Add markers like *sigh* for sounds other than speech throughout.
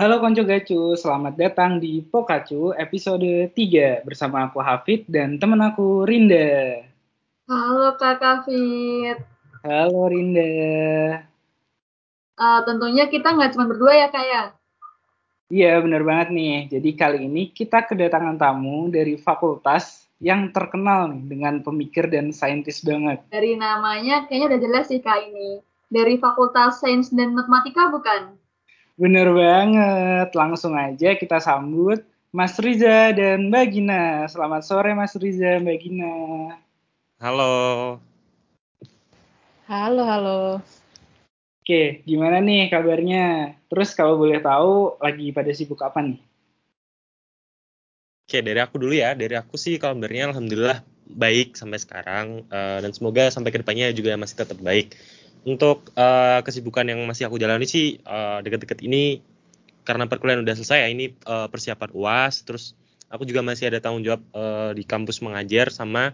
Halo Konco Gacu, selamat datang di Pokacu episode 3 bersama aku Hafid dan teman aku Rinda. Halo Kak Hafid. Halo Rinda. Uh, tentunya kita nggak cuma berdua ya Kak ya? Iya bener banget nih, jadi kali ini kita kedatangan tamu dari fakultas yang terkenal nih dengan pemikir dan saintis banget. Dari namanya kayaknya udah jelas sih Kak ini. Dari Fakultas Sains dan Matematika bukan? Bener banget. Langsung aja kita sambut Mas Riza dan Mbak Gina. Selamat sore Mas Riza, Mbak Gina. Halo. Halo, halo. Oke, gimana nih kabarnya? Terus kalau boleh tahu lagi pada sibuk apa nih? Oke, dari aku dulu ya. Dari aku sih kabarnya alhamdulillah baik sampai sekarang uh, dan semoga sampai ke depannya juga masih tetap baik untuk uh, kesibukan yang masih aku jalani sih uh, deket-deket ini karena perkuliahan udah selesai ya ini uh, persiapan uas terus aku juga masih ada tanggung jawab uh, di kampus mengajar sama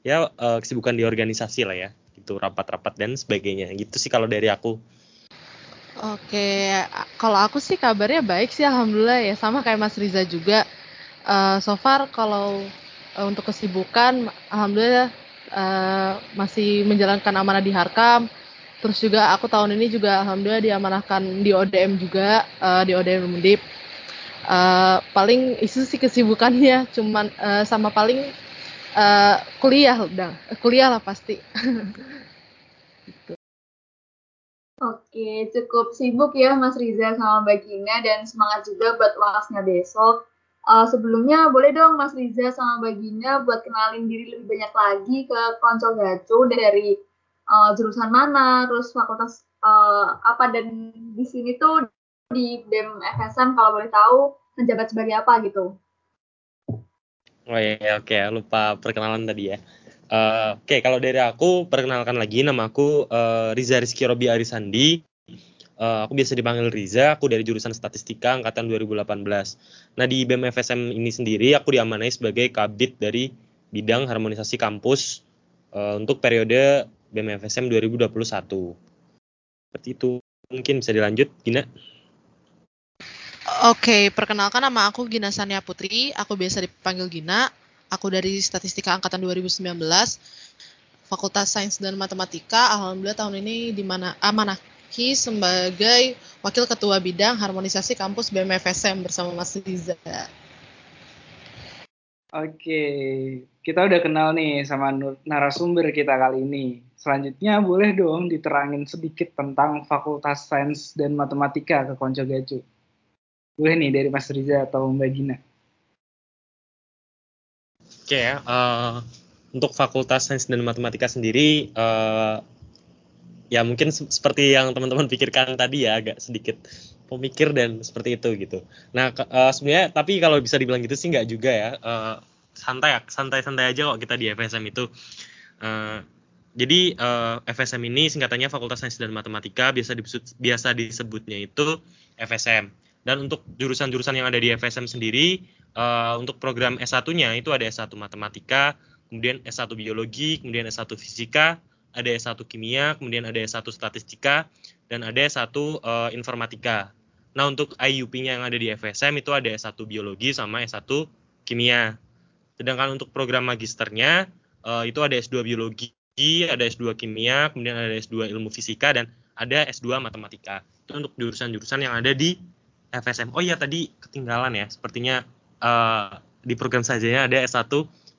ya uh, kesibukan di organisasi lah ya gitu rapat-rapat dan sebagainya gitu sih kalau dari aku. Oke kalau aku sih kabarnya baik sih alhamdulillah ya sama kayak Mas Riza juga. Uh, so far kalau uh, untuk kesibukan alhamdulillah uh, masih menjalankan amanah di Harkam Terus juga aku tahun ini juga alhamdulillah diamanahkan di ODM juga uh, di ODM Mendip. Uh, paling itu sih kesibukannya *laughs* cuman uh, sama paling uh, kuliah udah kuliah lah pasti. *laughs* Oke, cukup sibuk ya Mas Riza sama Mbak Gina dan semangat juga buat uasnya besok. Uh, sebelumnya boleh dong Mas Riza sama Mbak Gina buat kenalin diri lebih banyak lagi ke Konco Gacu dari uh, jurusan mana, terus fakultas uh, apa dan di sini tuh di BEM FSM kalau boleh tahu menjabat sebagai apa gitu. Oh iya, oke, okay. lupa perkenalan tadi ya. Uh, oke, okay, kalau dari aku perkenalkan lagi nama aku uh, Riza Rizky Robi Arisandi. Uh, aku biasa dipanggil Riza, aku dari jurusan Statistika angkatan 2018. Nah, di BEM FSM ini sendiri aku diamanai sebagai kabit dari bidang harmonisasi kampus uh, untuk periode BMFSM 2021. Seperti itu. Mungkin bisa dilanjut, Gina. Oke, perkenalkan nama aku Gina Sania Putri. Aku biasa dipanggil Gina. Aku dari Statistika Angkatan 2019. Fakultas Sains dan Matematika. Alhamdulillah tahun ini di mana amanahi sebagai Wakil Ketua Bidang Harmonisasi Kampus BMFSM bersama Mas Riza. Oke, kita udah kenal nih sama narasumber kita kali ini. Selanjutnya boleh dong diterangin sedikit tentang Fakultas Sains dan Matematika ke Konco Gacu. Boleh nih dari Mas Riza atau Mbak Gina. Oke ya, uh, untuk Fakultas Sains dan Matematika sendiri, uh, ya mungkin seperti yang teman-teman pikirkan tadi ya, agak sedikit pemikir dan seperti itu gitu. Nah uh, sebenarnya tapi kalau bisa dibilang gitu sih nggak juga ya. Uh, santai santai-santai aja kok kita di FSM itu. Uh, jadi uh, FSM ini singkatannya Fakultas Sains dan Matematika biasa disebut biasa disebutnya itu FSM. Dan untuk jurusan-jurusan yang ada di FSM sendiri uh, untuk program S1-nya itu ada S1 Matematika, kemudian S1 Biologi, kemudian S1 Fisika, ada S1 Kimia, kemudian ada S1 Statistika, dan ada S1 uh, Informatika. Nah, untuk IUP-nya yang ada di FSM itu ada S1 biologi sama S1 kimia. Sedangkan untuk program magisternya uh, itu ada S2 biologi, ada S2 kimia, kemudian ada S2 ilmu fisika dan ada S2 matematika. Itu untuk jurusan-jurusan yang ada di FSM. Oh iya tadi ketinggalan ya, sepertinya uh, di program sajanya ada S1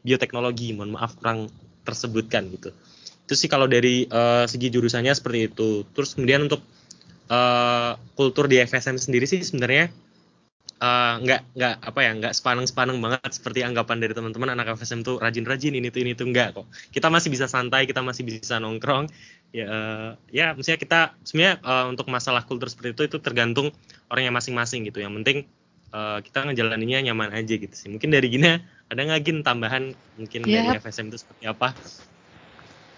bioteknologi. Mohon maaf kurang tersebutkan gitu. Itu sih kalau dari uh, segi jurusannya seperti itu. Terus kemudian untuk uh, kultur di FSM sendiri sih sebenarnya uh, nggak nggak apa ya nggak sepaneng sepaneng banget seperti anggapan dari teman-teman anak FSM tuh rajin-rajin ini tuh ini tuh enggak kok. Kita masih bisa santai kita masih bisa nongkrong. Ya uh, ya maksudnya kita sebenarnya uh, untuk masalah kultur seperti itu itu tergantung orangnya masing-masing gitu. Yang penting uh, kita ngejalaninnya nyaman aja gitu sih. Mungkin dari gini ada nggak gin tambahan mungkin yeah. dari FSM itu seperti apa?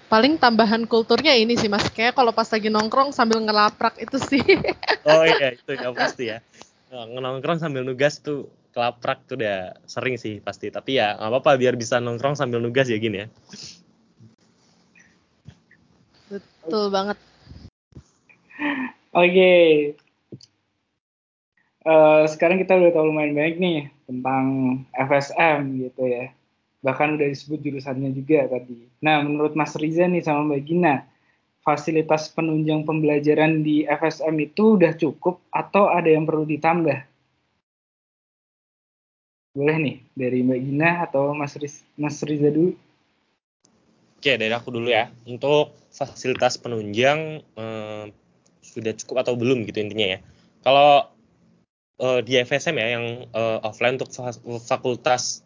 Paling tambahan kulturnya ini sih mas. Kayak kalau pas lagi nongkrong sambil ngelaprak itu sih. Oh iya itu ya pasti ya nongkrong sambil nugas tuh kelaprak tuh udah sering sih pasti tapi ya nggak apa-apa biar bisa nongkrong sambil nugas ya gini ya betul banget oke okay. uh, sekarang kita udah tahu lumayan banyak nih tentang FSM gitu ya. Bahkan udah disebut jurusannya juga tadi. Nah, menurut Mas Riza nih sama Mbak Gina, fasilitas penunjang pembelajaran di FSM itu udah cukup atau ada yang perlu ditambah? Boleh nih, dari Mbak Gina atau Mas, Riz, Mas Riza dulu? Oke, dari aku dulu ya. Untuk fasilitas penunjang eh, sudah cukup atau belum gitu intinya ya. Kalau eh, di FSM ya yang eh, offline untuk fakultas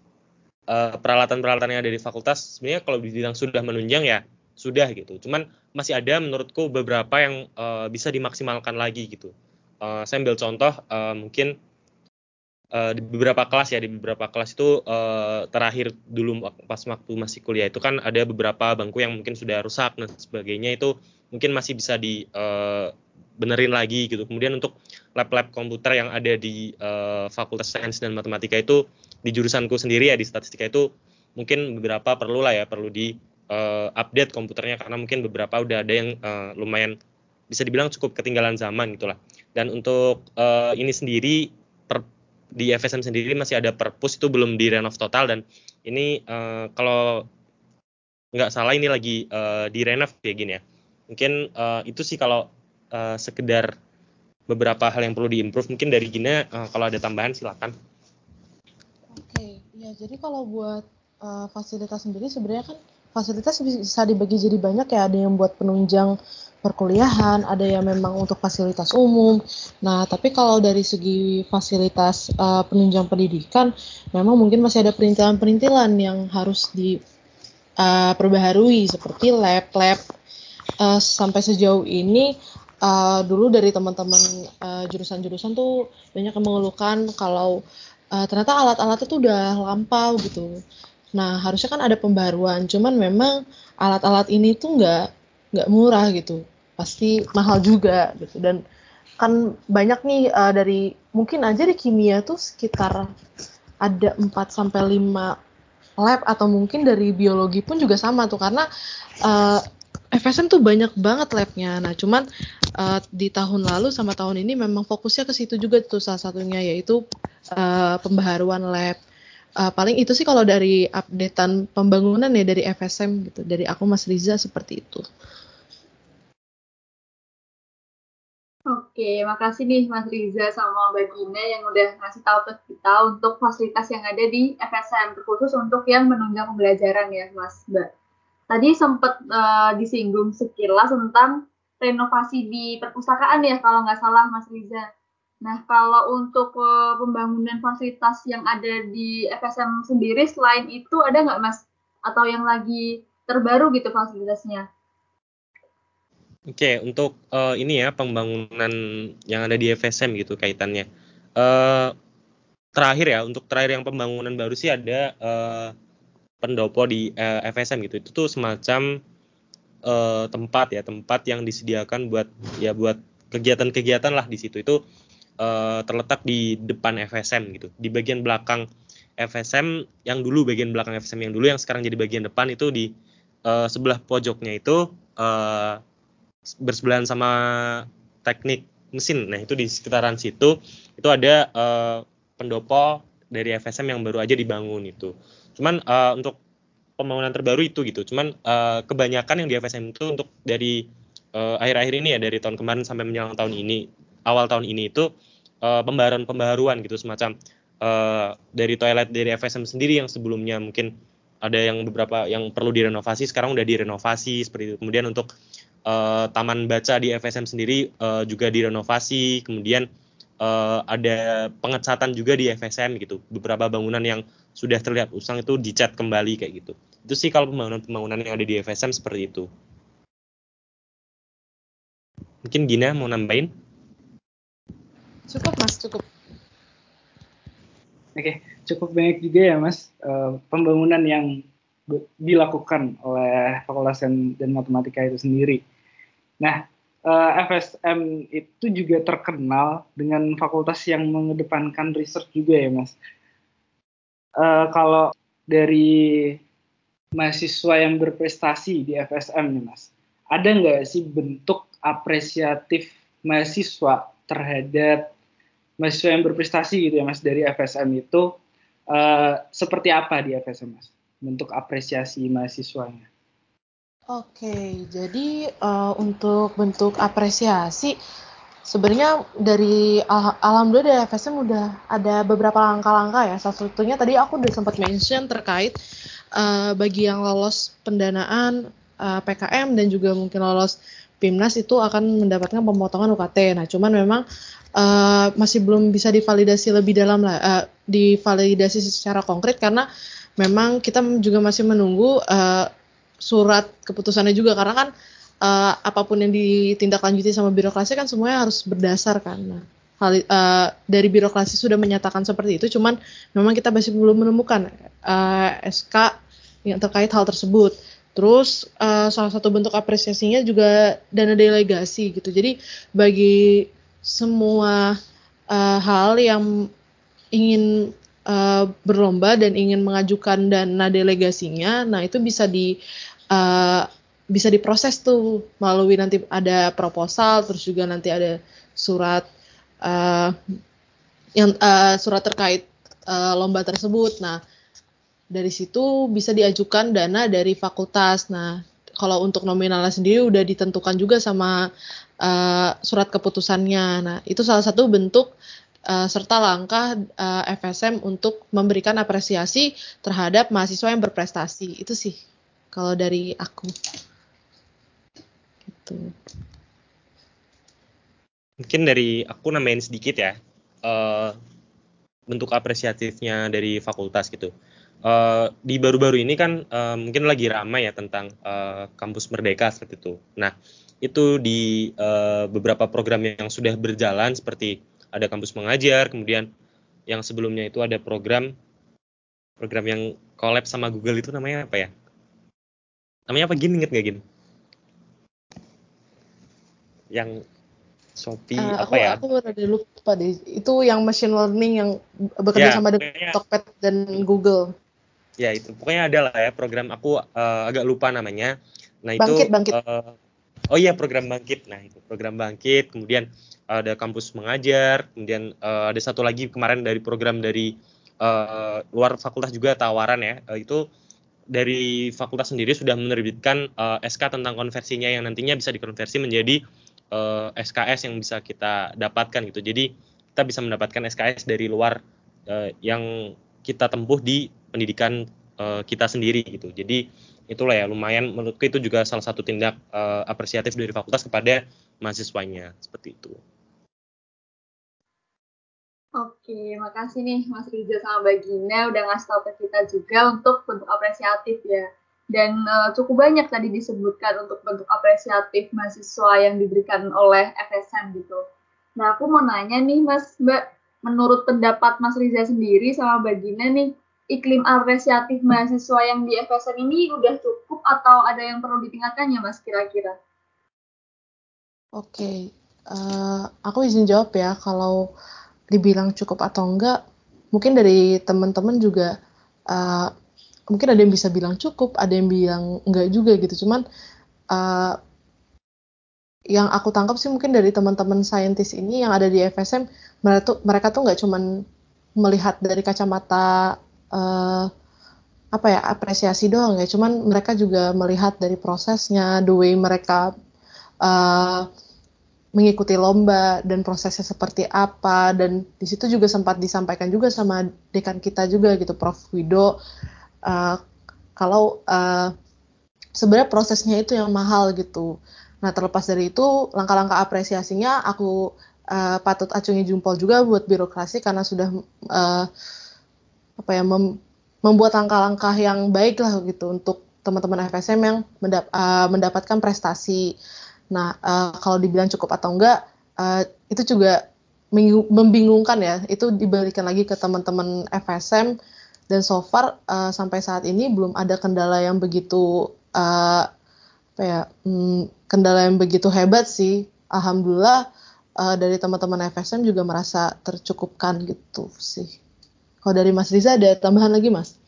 eh, peralatan-peralatan yang ada di fakultas sebenarnya kalau dibilang sudah menunjang ya sudah gitu. Cuman masih ada menurutku beberapa yang eh, bisa dimaksimalkan lagi gitu. Eh, saya ambil contoh eh, mungkin uh, di beberapa kelas ya di beberapa kelas itu uh, terakhir dulu pas waktu masih kuliah itu kan ada beberapa bangku yang mungkin sudah rusak dan sebagainya itu mungkin masih bisa di uh, benerin lagi gitu. Kemudian untuk lab-lab komputer yang ada di uh, Fakultas Sains dan Matematika itu di jurusanku sendiri ya di statistika itu mungkin beberapa perlu lah ya perlu di uh, update komputernya karena mungkin beberapa udah ada yang uh, lumayan bisa dibilang cukup ketinggalan zaman gitulah. Dan untuk uh, ini sendiri per, di FSM sendiri masih ada perpus itu belum direnov total dan ini uh, kalau nggak salah ini lagi uh, direnov ya gini ya. Mungkin uh, itu sih kalau uh, sekedar beberapa hal yang perlu diimprove mungkin dari Gina uh, kalau ada tambahan silakan. Oke, ya jadi kalau buat uh, fasilitas sendiri sebenarnya kan fasilitas bisa dibagi jadi banyak ya ada yang buat penunjang perkuliahan, ada yang memang untuk fasilitas umum. Nah, tapi kalau dari segi fasilitas uh, penunjang pendidikan, memang mungkin masih ada perintilan-perintilan yang harus diperbaharui uh, seperti lab-lab. Uh, sampai sejauh ini, uh, dulu dari teman-teman uh, jurusan-jurusan tuh banyak yang mengeluhkan kalau uh, ternyata alat-alat itu udah lampau gitu. Nah, harusnya kan ada pembaruan, cuman memang alat-alat ini tuh nggak nggak murah gitu pasti mahal juga gitu dan kan banyak nih uh, dari mungkin aja di kimia tuh sekitar ada 4 sampai 5 lab atau mungkin dari biologi pun juga sama tuh karena uh, eh, FSM tuh banyak banget labnya. Nah, cuman uh, di tahun lalu sama tahun ini memang fokusnya ke situ juga tuh salah satunya yaitu uh, pembaharuan lab. Uh, paling itu sih kalau dari updatean pembangunan ya dari FSM gitu. Dari aku Mas Riza seperti itu. Oke, makasih nih Mas Riza sama Mbak Gina yang udah ngasih tahu ke kita untuk fasilitas yang ada di FSM, terkhusus untuk yang menunjang pembelajaran ya Mas Mbak. Tadi sempat uh, disinggung sekilas tentang renovasi di perpustakaan ya kalau nggak salah Mas Riza. Nah, kalau untuk uh, pembangunan fasilitas yang ada di FSM sendiri, selain itu ada nggak Mas? Atau yang lagi terbaru gitu fasilitasnya? Oke, untuk uh, ini ya pembangunan yang ada di FSM gitu kaitannya. Uh, terakhir ya, untuk terakhir yang pembangunan baru sih ada uh, pendopo di uh, FSM gitu. Itu tuh semacam uh, tempat ya, tempat yang disediakan buat ya buat kegiatan-kegiatan lah di situ. Itu uh, terletak di depan FSM gitu, di bagian belakang FSM yang dulu bagian belakang FSM yang dulu yang sekarang jadi bagian depan itu di uh, sebelah pojoknya itu uh, bersebelahan sama teknik mesin. Nah, itu di sekitaran situ itu ada uh, pendopo dari FSM yang baru aja dibangun itu. Cuman uh, untuk pembangunan terbaru itu gitu. Cuman uh, kebanyakan yang di FSM itu untuk dari akhir-akhir uh, ini ya dari tahun kemarin sampai menjelang tahun ini, awal tahun ini itu uh, pembaharuan-pembaharuan gitu semacam uh, dari toilet dari FSM sendiri yang sebelumnya mungkin ada yang beberapa yang perlu direnovasi sekarang udah direnovasi seperti itu. Kemudian untuk uh, taman baca di FSM sendiri uh, juga direnovasi, kemudian uh, ada pengecatan juga di FSM gitu. Beberapa bangunan yang sudah terlihat usang itu dicat kembali kayak gitu. Itu sih kalau pembangunan-pembangunan yang ada di FSM seperti itu. Mungkin Gina mau nambahin? Cukup Mas, cukup. Oke, cukup banyak juga ya Mas uh, pembangunan yang dilakukan oleh Fakultas dan Matematika itu sendiri. Nah, uh, eh, FSM itu juga terkenal dengan fakultas yang mengedepankan research juga ya, Mas. Uh, kalau dari mahasiswa yang berprestasi di FSM nih, Mas, ada nggak sih bentuk apresiatif mahasiswa terhadap mahasiswa yang berprestasi gitu ya Mas dari FSM itu uh, seperti apa di FSM Mas? Bentuk apresiasi mahasiswanya. Oke, jadi uh, untuk bentuk apresiasi sebenarnya dari al alhamdulillah dari FSM udah ada beberapa langkah-langkah ya. Salah satunya tadi aku udah sempat mention terkait uh, bagi yang lolos pendanaan uh, PKM dan juga mungkin lolos PIMNAS itu akan mendapatkan pemotongan UKT. Nah, cuman memang uh, masih belum bisa divalidasi lebih dalam lah, uh, divalidasi secara konkret karena memang kita juga masih menunggu uh, surat keputusannya juga karena kan uh, apa pun yang ditindaklanjuti sama birokrasi kan semuanya harus berdasar kan. Uh, dari birokrasi sudah menyatakan seperti itu, cuman memang kita masih belum menemukan uh, SK yang terkait hal tersebut. Terus uh, salah satu bentuk apresiasinya juga dana delegasi gitu. Jadi bagi semua uh, hal yang ingin uh, berlomba dan ingin mengajukan dana delegasinya, nah itu bisa di uh, bisa diproses tuh melalui nanti ada proposal terus juga nanti ada surat uh, yang uh, surat terkait uh, lomba tersebut. Nah, dari situ bisa diajukan dana dari fakultas. Nah, kalau untuk nominalnya sendiri udah ditentukan juga sama uh, surat keputusannya. Nah, itu salah satu bentuk uh, serta langkah uh, FSM untuk memberikan apresiasi terhadap mahasiswa yang berprestasi. Itu sih kalau dari aku gitu mungkin dari aku nambahin sedikit ya uh, bentuk apresiatifnya dari fakultas gitu uh, di baru-baru ini kan uh, mungkin lagi ramai ya tentang uh, kampus merdeka seperti itu. Nah itu di uh, beberapa program yang sudah berjalan seperti ada kampus mengajar kemudian yang sebelumnya itu ada program program yang collab sama Google itu namanya apa ya? Namanya apa gini inget gak gini yang Shopee uh, apa aku, ya? aku udah lupa deh. Itu yang machine learning yang bekerja ya, sama dengan Tokped dan Google ya itu. Pokoknya ada lah ya program aku uh, agak lupa namanya. Nah bangkit, itu bangkit. Uh, oh iya program bangkit. Nah itu program bangkit. Kemudian ada kampus mengajar. Kemudian uh, ada satu lagi kemarin dari program dari uh, luar fakultas juga tawaran ya. Uh, itu dari fakultas sendiri sudah menerbitkan uh, SK tentang konversinya yang nantinya bisa dikonversi menjadi uh, SKS yang bisa kita dapatkan gitu. Jadi kita bisa mendapatkan SKS dari luar uh, yang kita tempuh di pendidikan uh, kita sendiri gitu. Jadi itulah ya lumayan menurutku itu juga salah satu tindak uh, apresiatif dari fakultas kepada mahasiswanya seperti itu. Oke, makasih nih Mas Riza sama Mbak Gina udah ngasih tau ke kita juga untuk bentuk apresiatif ya. Dan uh, cukup banyak tadi disebutkan untuk bentuk apresiatif mahasiswa yang diberikan oleh FSM gitu. Nah, aku mau nanya nih Mas Mbak, menurut pendapat Mas Riza sendiri sama Mbak Gina nih, iklim apresiatif mahasiswa yang di FSM ini udah cukup atau ada yang perlu ditingkatkan ya Mas kira-kira? Oke, uh, aku izin jawab ya kalau dibilang cukup atau enggak mungkin dari teman-teman juga uh, mungkin ada yang bisa bilang cukup ada yang bilang enggak juga gitu cuman uh, yang aku tangkap sih mungkin dari teman-teman saintis ini yang ada di FSM mereka tuh mereka tuh nggak cuman melihat dari kacamata uh, apa ya apresiasi doang ya. Cuman mereka juga melihat dari prosesnya the way mereka uh, mengikuti lomba dan prosesnya seperti apa. Dan di situ juga sempat disampaikan juga sama dekan kita juga gitu Prof. Wido. Uh, kalau uh, sebenarnya prosesnya itu yang mahal gitu. Nah terlepas dari itu langkah-langkah apresiasinya aku uh, patut acungi jempol juga buat birokrasi karena sudah uh, apa ya mem membuat langkah-langkah yang baik lah gitu untuk teman-teman FSM yang mendap uh, mendapatkan prestasi Nah, uh, kalau dibilang cukup atau enggak, uh, itu juga membingungkan ya. Itu dibalikan lagi ke teman-teman FSM dan so far uh, sampai saat ini belum ada kendala yang begitu uh, apa ya, hmm, kendala yang begitu hebat sih. Alhamdulillah uh, dari teman-teman FSM juga merasa tercukupkan gitu sih. Kalau dari Mas Riza ada tambahan lagi Mas?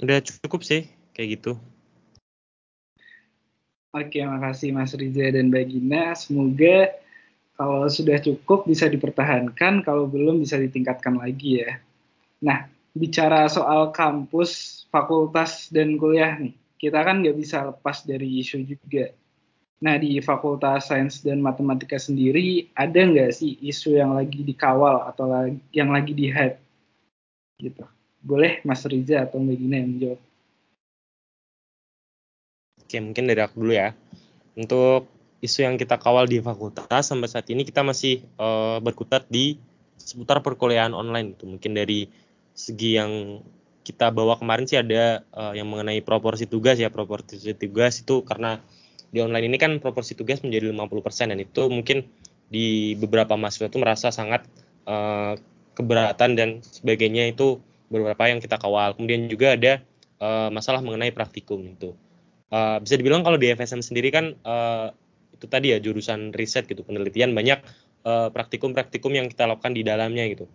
Udah cukup sih kayak gitu. Oke, makasih Mas Riza dan Mbak Gina. Semoga Kalau sudah cukup bisa dipertahankan, kalau belum bisa ditingkatkan lagi ya. Nah, bicara soal kampus, fakultas, dan kuliah nih, kita kan nggak bisa lepas dari isu juga. Nah, di Fakultas Sains dan Matematika sendiri, ada nggak sih isu yang lagi dikawal atau lagi, yang lagi di-hype? Gitu. Boleh Mas Riza atau Mbak Gina yang menjawab? Oke, mungkin dari aku dulu ya. Untuk isu yang kita kawal di fakultas sampai saat ini kita masih uh, berkutat di seputar perkuliahan online gitu. Mungkin dari segi yang kita bawa kemarin sih ada uh, yang mengenai proporsi tugas ya proporsi tugas itu karena di online ini kan proporsi tugas menjadi 50% dan itu mungkin di beberapa mahasiswa itu merasa sangat uh, keberatan dan sebagainya itu beberapa yang kita kawal. Kemudian juga ada uh, masalah mengenai praktikum itu. Uh, bisa dibilang kalau di FSM sendiri kan uh, itu tadi ya jurusan riset gitu penelitian banyak praktikum-praktikum uh, yang kita lakukan di dalamnya gitu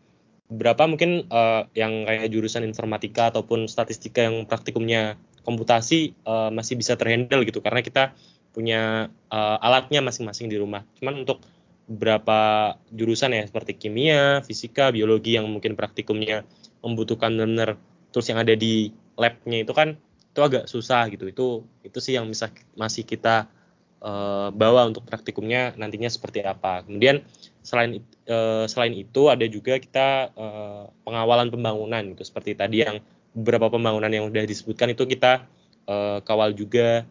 beberapa mungkin uh, yang kayak jurusan informatika ataupun statistika yang praktikumnya komputasi uh, masih bisa terhandle gitu karena kita punya uh, alatnya masing-masing di rumah. Cuman untuk beberapa jurusan ya seperti kimia, fisika, biologi yang mungkin praktikumnya membutuhkan benar terus yang ada di labnya itu kan itu agak susah gitu. Itu itu sih yang bisa masih kita uh, bawa untuk praktikumnya nantinya seperti apa. Kemudian selain uh, selain itu ada juga kita uh, pengawalan pembangunan gitu seperti tadi yang beberapa pembangunan yang sudah disebutkan itu kita uh, kawal juga.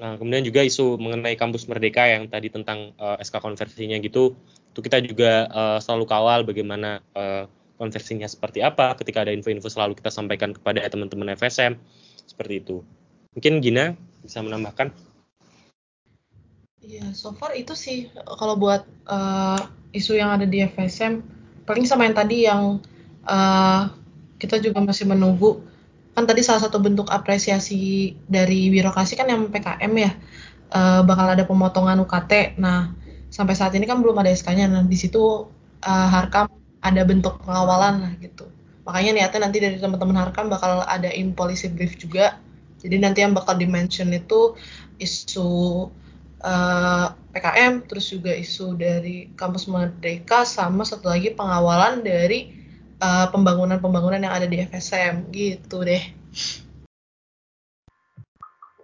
Nah, kemudian juga isu mengenai kampus merdeka yang tadi tentang uh, SK konversinya gitu, itu kita juga uh, selalu kawal bagaimana uh, konversinya seperti apa. Ketika ada info-info selalu kita sampaikan kepada teman-teman FSM seperti itu. Mungkin Gina bisa menambahkan. Iya, so far itu sih kalau buat uh, isu yang ada di FSM paling sama yang tadi yang uh, kita juga masih menunggu kan tadi salah satu bentuk apresiasi dari birokrasi kan yang PKM ya uh, bakal ada pemotongan UKT. Nah sampai saat ini kan belum ada SK-nya. Nah di situ uh, Harkam ada bentuk pengawalan lah gitu. Makanya niatnya nanti dari teman-teman Harkam bakal ada in policy brief juga. Jadi nanti yang bakal dimention itu isu uh, eh, PKM, terus juga isu dari kampus Merdeka, sama satu lagi pengawalan dari eh, pembangunan-pembangunan yang ada di FSM, gitu deh.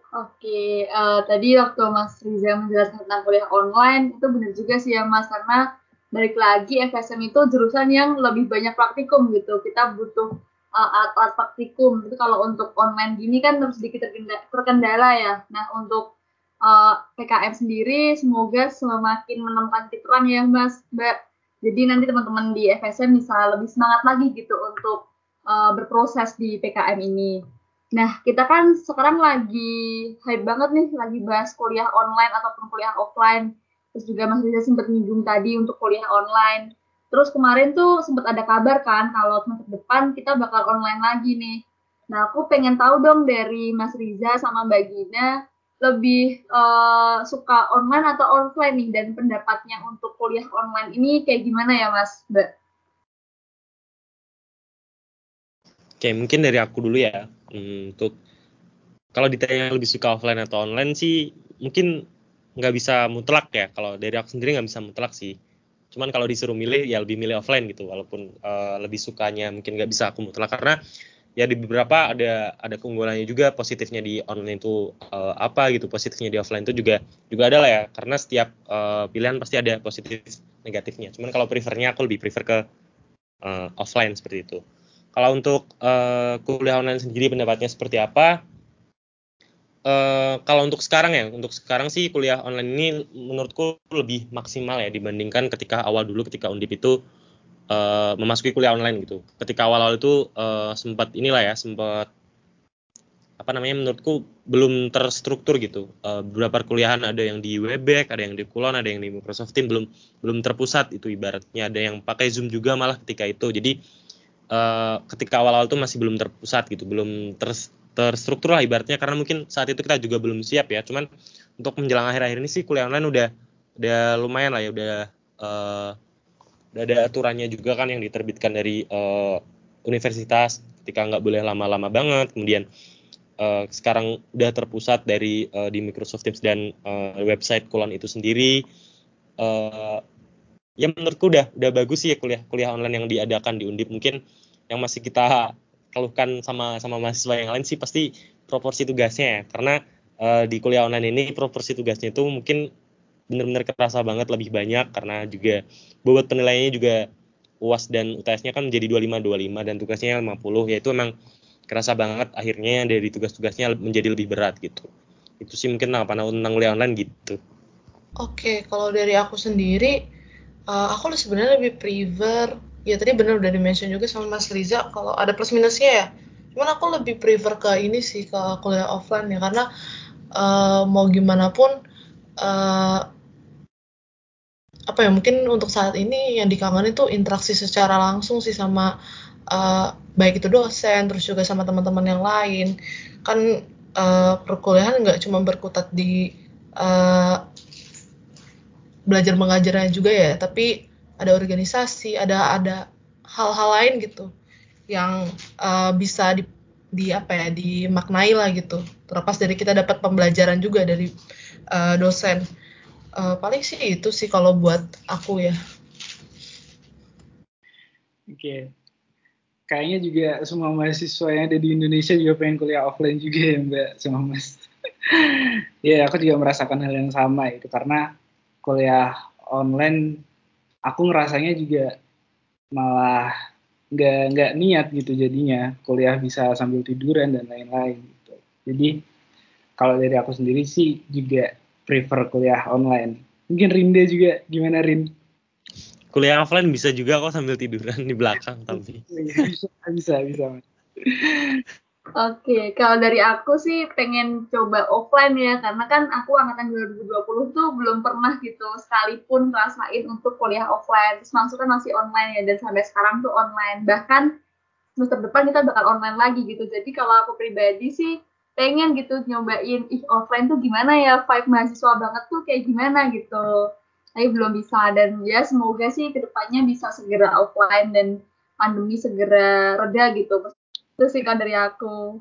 Oke, uh, tadi waktu Mas Riza menjelaskan tentang kuliah online, itu benar juga sih ya Mas, karena balik lagi FSM itu jurusan yang lebih banyak praktikum gitu. Kita butuh alat-alat uh, praktikum. Itu kalau untuk online gini kan sedikit terkendala ya. Nah, untuk uh, PKM sendiri semoga semakin menemukan titik terang ya Mas Mbak. Jadi nanti teman-teman di FSM bisa lebih semangat lagi gitu untuk uh, berproses di PKM ini. Nah, kita kan sekarang lagi hype banget nih, lagi bahas kuliah online ataupun kuliah offline. Terus juga Mas Riza sempat nyinggung tadi untuk kuliah online. Terus kemarin tuh sempat ada kabar kan kalau semester depan kita bakal online lagi nih. Nah, aku pengen tahu dong dari Mas Riza sama Mbak Gina, lebih uh, suka online atau offline nih? Dan pendapatnya untuk kuliah online ini kayak gimana ya Mas? Mbak? Oke mungkin dari aku dulu ya. Untuk kalau ditanya lebih suka offline atau online sih mungkin nggak bisa mutlak ya. Kalau dari aku sendiri nggak bisa mutlak sih. Cuman kalau disuruh milih ya lebih milih offline gitu. Walaupun uh, lebih sukanya mungkin nggak bisa aku mutlak. Karena ya di beberapa ada ada keunggulannya juga positifnya di online itu uh, apa gitu positifnya di offline itu juga juga ada lah ya. Karena setiap uh, pilihan pasti ada positif negatifnya. Cuman kalau prefernya aku lebih prefer ke uh, offline seperti itu. Kalau untuk uh, kuliah online sendiri pendapatnya seperti apa? Uh, kalau untuk sekarang ya untuk sekarang sih kuliah online ini menurutku lebih maksimal ya dibandingkan ketika awal dulu ketika undip itu uh, memasuki kuliah online gitu. Ketika awal-awal itu uh, sempat inilah ya, sempat apa namanya menurutku belum terstruktur gitu. Uh, beberapa perkuliahan ada yang di Webex, ada yang di Kulon, ada yang di Microsoft Team belum belum terpusat itu ibaratnya ada yang pakai Zoom juga malah ketika itu. Jadi uh, ketika awal-awal itu masih belum terpusat gitu, belum ter terstruktur lah ibaratnya karena mungkin saat itu kita juga belum siap ya. Cuman untuk menjelang akhir-akhir ini sih kuliah online udah udah lumayan lah ya udah uh, ada aturannya juga kan yang diterbitkan dari uh, universitas ketika nggak boleh lama-lama banget. Kemudian uh, sekarang udah terpusat dari uh, di Microsoft Teams dan uh, website Kulon itu sendiri. Uh, ya menurutku udah udah bagus sih ya kuliah kuliah online yang diadakan di Undip. Mungkin yang masih kita keluhkan sama sama mahasiswa yang lain sih pasti proporsi tugasnya ya. Karena uh, di kuliah online ini proporsi tugasnya itu mungkin benar-benar kerasa banget lebih banyak karena juga bobot penilaiannya juga UAS dan UTS-nya kan menjadi 25 25 dan tugasnya 50 yaitu emang kerasa banget akhirnya dari tugas-tugasnya menjadi lebih berat gitu. Itu sih mungkin apa tentang kuliah online gitu. Oke, kalau dari aku sendiri uh, aku sebenarnya lebih prefer ya tadi benar udah dimention juga sama Mas Riza kalau ada plus minusnya ya. Cuman aku lebih prefer ke ini sih ke kuliah offline ya karena uh, mau gimana pun uh, apa ya mungkin untuk saat ini yang dikangenin itu interaksi secara langsung sih sama uh, baik itu dosen terus juga sama teman-teman yang lain. Kan uh, perkuliahan nggak cuma berkutat di uh, belajar mengajarnya juga ya tapi ada organisasi ada ada hal-hal lain gitu yang uh, bisa di, di apa ya dimaknai lah gitu. Terlepas dari kita dapat pembelajaran juga dari uh, dosen uh, paling sih itu sih kalau buat aku ya. Oke. Okay. kayaknya juga semua mahasiswa yang ada di Indonesia juga pengen kuliah offline juga ya mbak semua mas. *laughs* Ya aku juga merasakan hal yang sama itu. Karena kuliah online aku ngerasanya juga malah nggak nggak niat gitu jadinya. Kuliah bisa sambil tiduran dan lain-lain gitu. Jadi kalau dari aku sendiri sih juga prefer kuliah online. Mungkin Rinda juga gimana Rin? Kuliah offline bisa juga kok sambil tiduran di belakang tapi. *laughs* bisa bisa bisa. Oke, kalau dari aku sih pengen coba offline ya, karena kan aku angkatan 2020 tuh belum pernah gitu sekalipun rasain untuk kuliah offline. Terus kan masih online ya, dan sampai sekarang tuh online. Bahkan semester depan kita bakal online lagi gitu. Jadi kalau aku pribadi sih pengen gitu nyobain ih offline tuh gimana ya five mahasiswa banget tuh kayak gimana gitu tapi belum bisa dan ya semoga sih ke depannya bisa segera offline dan pandemi segera reda gitu itu sih kan dari aku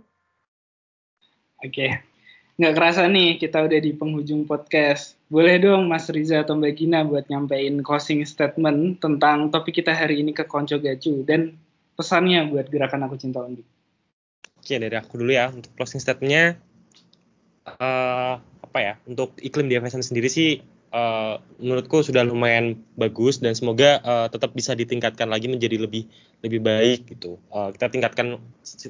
oke okay. nggak kerasa nih kita udah di penghujung podcast boleh dong Mas Riza atau Mbak Gina buat nyampein closing statement tentang topik kita hari ini ke Konco Gacu dan pesannya buat gerakan aku cinta Undi. Oke dari aku dulu ya untuk closing statementnya uh, apa ya untuk iklim di FSN sendiri sih uh, menurutku sudah lumayan bagus dan semoga uh, tetap bisa ditingkatkan lagi menjadi lebih lebih baik gitu. Uh, kita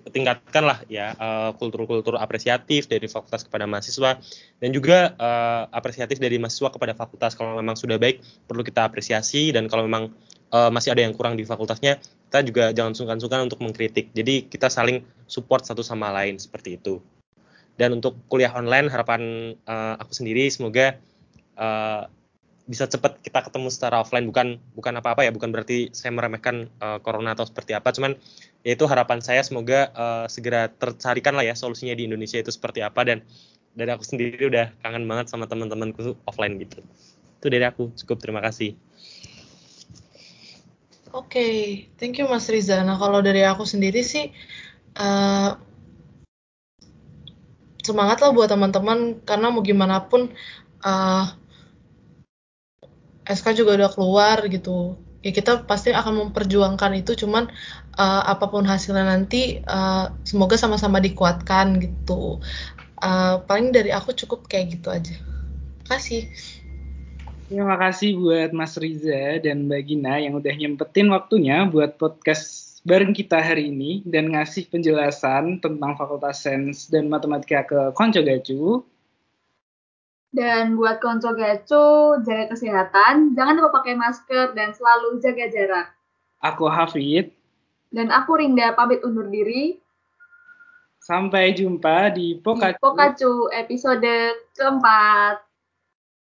tingkatkan lah ya kultur-kultur uh, apresiatif dari fakultas kepada mahasiswa dan juga uh, apresiatif dari mahasiswa kepada fakultas. Kalau memang sudah baik perlu kita apresiasi dan kalau memang uh, masih ada yang kurang di fakultasnya kita juga jangan sungkan-sungkan untuk mengkritik. Jadi kita saling support satu sama lain seperti itu. Dan untuk kuliah online harapan uh, aku sendiri semoga uh, bisa cepat kita ketemu secara offline. Bukan bukan apa-apa ya bukan berarti saya meremehkan uh, corona atau seperti apa. Cuman yaitu harapan saya semoga uh, segera tercarikan lah ya solusinya di Indonesia itu seperti apa. Dan dari aku sendiri udah kangen banget sama teman-temanku offline gitu. Itu dari aku. Cukup terima kasih Oke, okay. thank you Mas Riza. Nah kalau dari aku sendiri sih uh, semangat lah buat teman-teman karena mau gimana pun uh, eh, SK juga udah keluar gitu. Ya kita pasti akan memperjuangkan itu, cuman uh, apa pun hasilnya nanti uh, semoga sama-sama dikuatkan gitu. Uh, paling dari aku cukup kayak gitu aja. Kasih. Terima kasih buat Mas Riza dan Mbak Gina yang udah nyempetin waktunya buat podcast bareng kita hari ini dan ngasih penjelasan tentang Fakultas Sains dan Matematika ke Konco Gacu. Dan buat Konco Gacu, jaga kesehatan, jangan lupa pakai masker dan selalu jaga jarak. Aku Hafid. Dan aku Rinda pamit undur diri. Sampai jumpa di Pokacu, di Pokacu episode keempat.